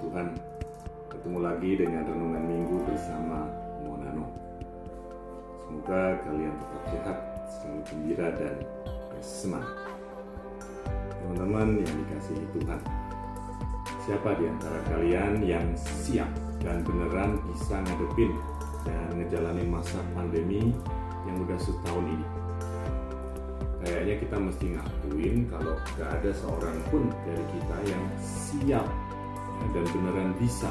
Tuhan, ketemu lagi dengan renungan minggu bersama Monano. Semoga kalian tetap sehat, selalu gembira dan bersemangat. Teman-teman yang dikasihi Tuhan, siapa di antara kalian yang siap dan beneran bisa ngadepin dan ngejalanin masa pandemi yang udah setahun ini? Kayaknya kita mesti ngakuin kalau gak ada seorang pun dari kita yang siap dan beneran bisa.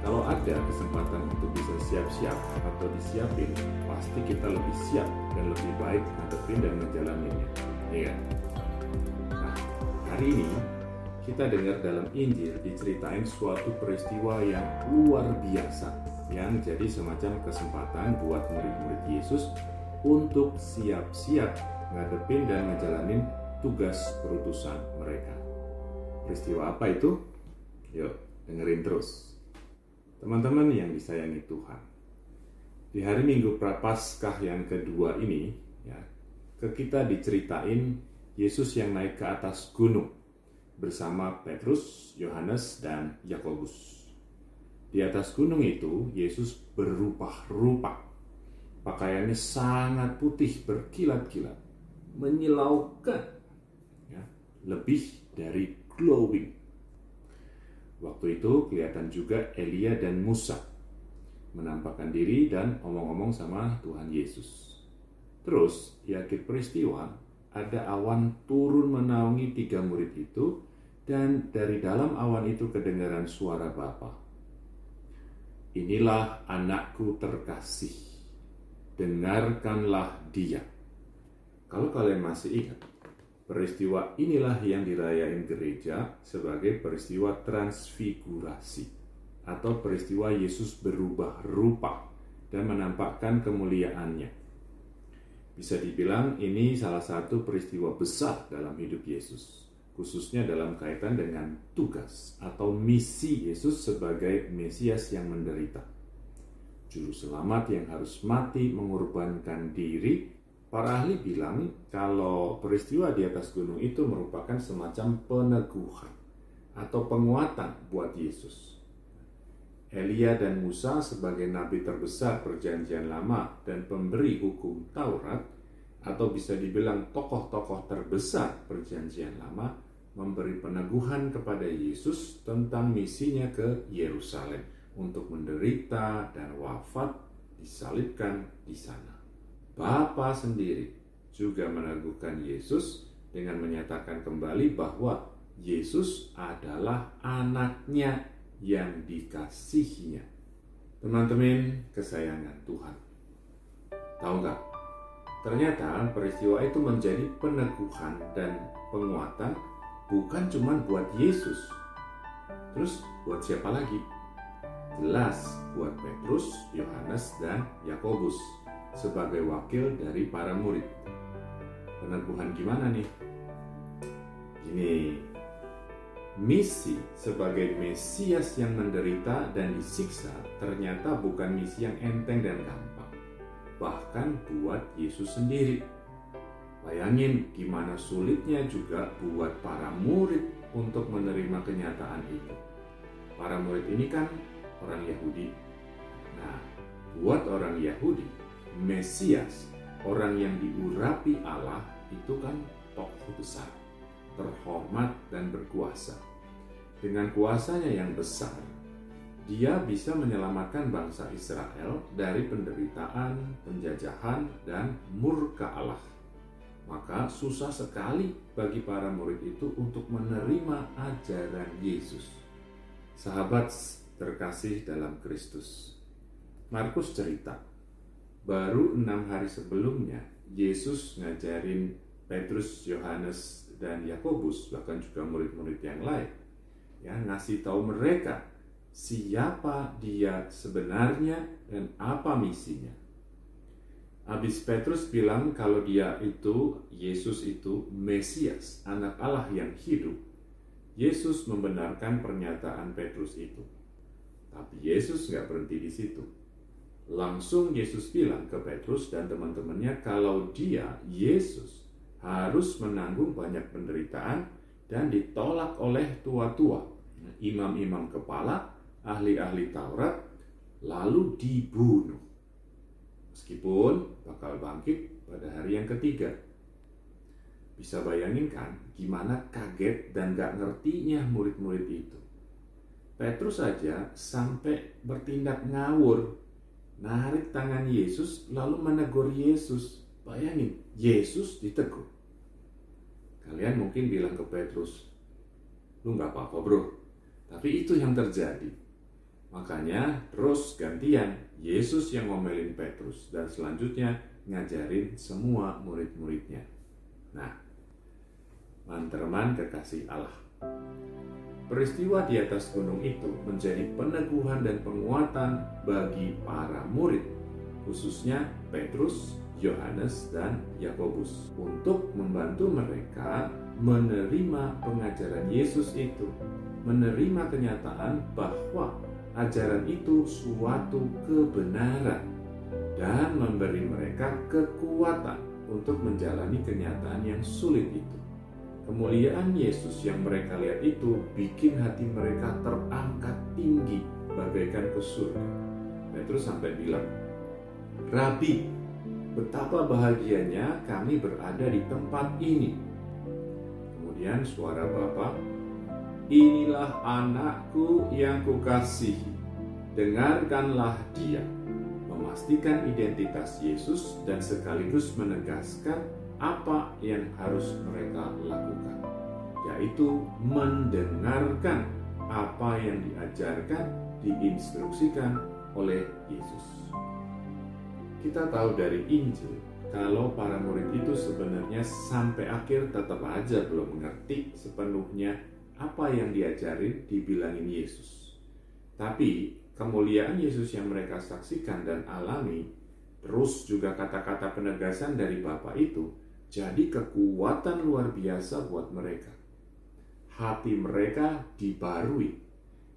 Kalau ada kesempatan untuk bisa siap-siap atau disiapin, pasti kita lebih siap dan lebih baik ngadepin dan ngejalaninnya. Iya. Nah, hari ini kita dengar dalam Injil diceritain suatu peristiwa yang luar biasa yang jadi semacam kesempatan buat murid-murid Yesus untuk siap-siap ngadepin dan ngejalanin tugas perutusan mereka. Peristiwa apa itu? Yuk, dengerin terus. Teman-teman yang disayangi Tuhan. Di hari Minggu Prapaskah yang kedua ini, ya, ke kita diceritain Yesus yang naik ke atas gunung bersama Petrus, Yohanes, dan Yakobus. Di atas gunung itu, Yesus berubah-rupa Pakaiannya sangat putih berkilat-kilat, menyilaukan, ya, lebih dari glowing. Waktu itu kelihatan juga Elia dan Musa menampakkan diri dan omong-omong sama Tuhan Yesus. Terus di akhir peristiwa ada awan turun menaungi tiga murid itu dan dari dalam awan itu kedengaran suara Bapa. Inilah anakku terkasih dengarkanlah dia. Kalau kalian masih ingat, peristiwa inilah yang dirayain gereja sebagai peristiwa transfigurasi atau peristiwa Yesus berubah rupa dan menampakkan kemuliaannya. Bisa dibilang ini salah satu peristiwa besar dalam hidup Yesus, khususnya dalam kaitan dengan tugas atau misi Yesus sebagai Mesias yang menderita juru selamat yang harus mati mengorbankan diri. Para ahli bilang kalau peristiwa di atas gunung itu merupakan semacam peneguhan atau penguatan buat Yesus. Elia dan Musa sebagai nabi terbesar perjanjian lama dan pemberi hukum Taurat atau bisa dibilang tokoh-tokoh terbesar perjanjian lama memberi peneguhan kepada Yesus tentang misinya ke Yerusalem untuk menderita dan wafat disalibkan di sana. Bapa sendiri juga meneguhkan Yesus dengan menyatakan kembali bahwa Yesus adalah anaknya yang dikasihinya. Teman-teman kesayangan Tuhan. Tahu nggak? Ternyata peristiwa itu menjadi peneguhan dan penguatan bukan cuma buat Yesus. Terus buat siapa lagi? jelas buat Petrus, Yohanes, dan Yakobus sebagai wakil dari para murid. Peneguhan gimana nih? Ini misi sebagai Mesias yang menderita dan disiksa ternyata bukan misi yang enteng dan gampang. Bahkan buat Yesus sendiri. Bayangin gimana sulitnya juga buat para murid untuk menerima kenyataan itu. Para murid ini kan orang Yahudi. Nah, buat orang Yahudi, Mesias, orang yang diurapi Allah itu kan tokoh besar, terhormat dan berkuasa. Dengan kuasanya yang besar, dia bisa menyelamatkan bangsa Israel dari penderitaan, penjajahan, dan murka Allah. Maka susah sekali bagi para murid itu untuk menerima ajaran Yesus. Sahabat terkasih dalam Kristus. Markus cerita, baru enam hari sebelumnya Yesus ngajarin Petrus, Yohanes, dan Yakobus, bahkan juga murid-murid yang lain, ya ngasih tahu mereka siapa dia sebenarnya dan apa misinya. Habis Petrus bilang kalau dia itu, Yesus itu Mesias, anak Allah yang hidup. Yesus membenarkan pernyataan Petrus itu. Tapi Yesus nggak berhenti di situ. Langsung Yesus bilang ke Petrus dan teman-temannya kalau dia, Yesus, harus menanggung banyak penderitaan dan ditolak oleh tua-tua. imam-imam kepala, ahli-ahli Taurat, lalu dibunuh. Meskipun bakal bangkit pada hari yang ketiga. Bisa bayangin kan gimana kaget dan gak ngertinya murid-murid itu. Petrus saja sampai bertindak ngawur, narik tangan Yesus lalu menegur Yesus. Bayangin, Yesus ditegur. Kalian mungkin bilang ke Petrus, lu gak apa-apa bro. Tapi itu yang terjadi. Makanya terus gantian Yesus yang ngomelin Petrus dan selanjutnya ngajarin semua murid-muridnya. Nah, manterman kekasih Allah. Peristiwa di atas gunung itu menjadi peneguhan dan penguatan bagi para murid, khususnya Petrus, Yohanes, dan Yakobus, untuk membantu mereka menerima pengajaran Yesus itu, menerima kenyataan bahwa ajaran itu suatu kebenaran, dan memberi mereka kekuatan untuk menjalani kenyataan yang sulit itu. Kemuliaan Yesus yang mereka lihat itu bikin hati mereka terangkat tinggi bagaikan ke surga. Petrus sampai bilang, Rabi, betapa bahagianya kami berada di tempat ini. Kemudian suara Bapa, inilah anakku yang kukasihi, dengarkanlah dia. Memastikan identitas Yesus dan sekaligus menegaskan apa yang harus mereka lakukan, yaitu mendengarkan apa yang diajarkan, diinstruksikan oleh Yesus. Kita tahu dari Injil kalau para murid itu sebenarnya sampai akhir tetap aja belum mengerti sepenuhnya apa yang diajarin dibilangin Yesus. Tapi kemuliaan Yesus yang mereka saksikan dan alami, terus juga kata-kata penegasan dari Bapa itu jadi kekuatan luar biasa buat mereka. Hati mereka dibarui,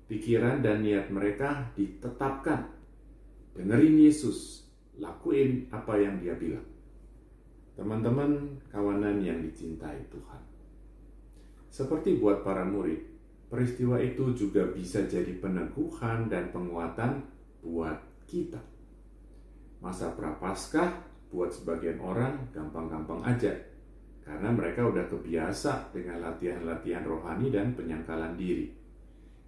pikiran dan niat mereka ditetapkan. Dengerin Yesus, lakuin apa yang dia bilang. Teman-teman, kawanan yang dicintai Tuhan. Seperti buat para murid, peristiwa itu juga bisa jadi peneguhan dan penguatan buat kita. Masa prapaskah buat sebagian orang gampang-gampang aja karena mereka udah kebiasa dengan latihan-latihan rohani dan penyangkalan diri.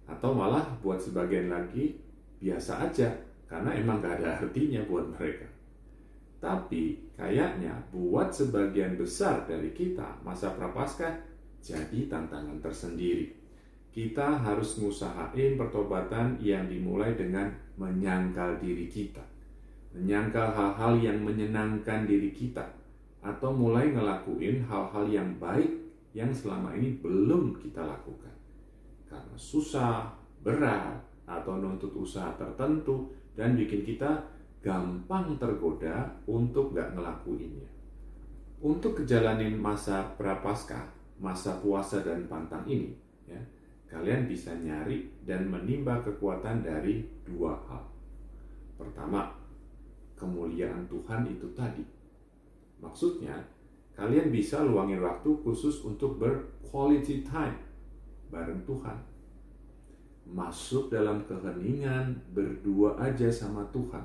Atau malah buat sebagian lagi biasa aja karena emang gak ada artinya buat mereka. Tapi kayaknya buat sebagian besar dari kita masa prapaskah jadi tantangan tersendiri. Kita harus ngusahain pertobatan yang dimulai dengan menyangkal diri kita menyangkal hal-hal yang menyenangkan diri kita, atau mulai ngelakuin hal-hal yang baik yang selama ini belum kita lakukan. Karena susah, berat, atau nuntut usaha tertentu, dan bikin kita gampang tergoda untuk gak ngelakuinnya. Untuk kejalanin masa prapaskah, masa puasa dan pantang ini, ya, kalian bisa nyari dan menimba kekuatan dari dua hal. Pertama, kemuliaan Tuhan itu tadi. Maksudnya, kalian bisa luangin waktu khusus untuk ber-quality time bareng Tuhan. Masuk dalam keheningan, berdua aja sama Tuhan.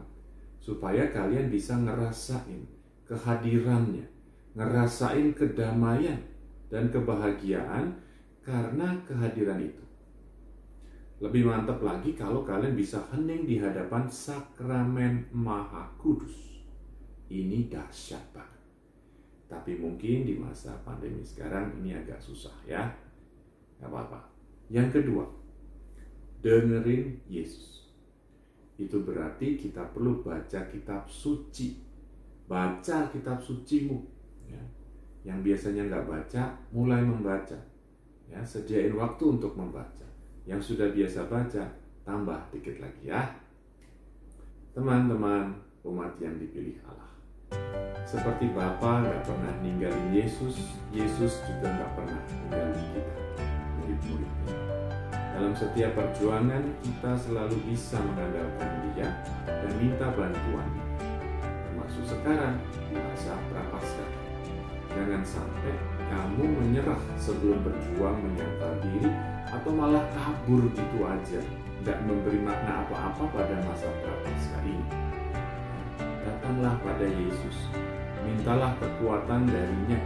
Supaya kalian bisa ngerasain kehadirannya, ngerasain kedamaian dan kebahagiaan karena kehadiran itu. Lebih mantap lagi kalau kalian bisa hening di hadapan sakramen maha kudus. Ini dahsyat banget. Tapi mungkin di masa pandemi sekarang ini agak susah ya. Gak apa-apa. Yang kedua, dengerin Yesus. Itu berarti kita perlu baca kitab suci. Baca kitab sucimu. Ya. Yang biasanya nggak baca, mulai membaca. Ya, sediain waktu untuk membaca yang sudah biasa baca, tambah dikit lagi ya. Teman-teman umat yang dipilih Allah. Seperti Bapa nggak pernah ninggalin Yesus, Yesus juga nggak pernah ninggalin kita, murid-muridnya. Dalam setiap perjuangan, kita selalu bisa mengandalkan dia dan minta bantuan. Termasuk sekarang, di masa prapaskah. Jangan sampai kamu menyerah sebelum berjuang menyangkal diri atau malah kabur gitu aja, tidak memberi makna apa-apa pada masa prapaskah ini. Datanglah pada Yesus, mintalah kekuatan darinya,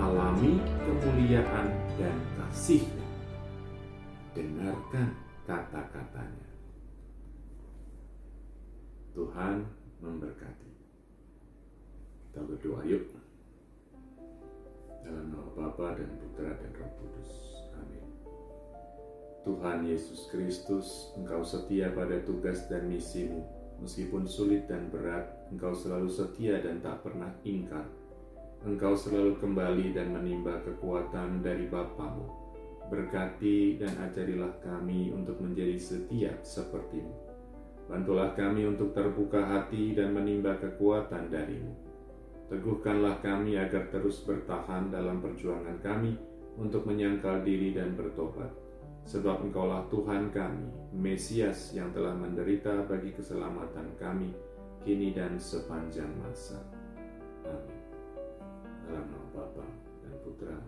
alami kemuliaan dan kasihnya. Dengarkan kata-katanya. Tuhan memberkati. Kita berdoa yuk. Dalam nama Bapa dan Putra dan Roh Kudus. Tuhan Yesus Kristus, Engkau setia pada tugas dan misimu. Meskipun sulit dan berat, Engkau selalu setia dan tak pernah ingkar. Engkau selalu kembali dan menimba kekuatan dari Bapamu. Berkati dan ajarilah kami untuk menjadi setia sepertimu. Bantulah kami untuk terbuka hati dan menimba kekuatan darimu. Teguhkanlah kami agar terus bertahan dalam perjuangan kami untuk menyangkal diri dan bertobat. Sebab engkaulah Tuhan kami, Mesias yang telah menderita bagi keselamatan kami, kini dan sepanjang masa. Amin. Dalam nama Bapa dan Putra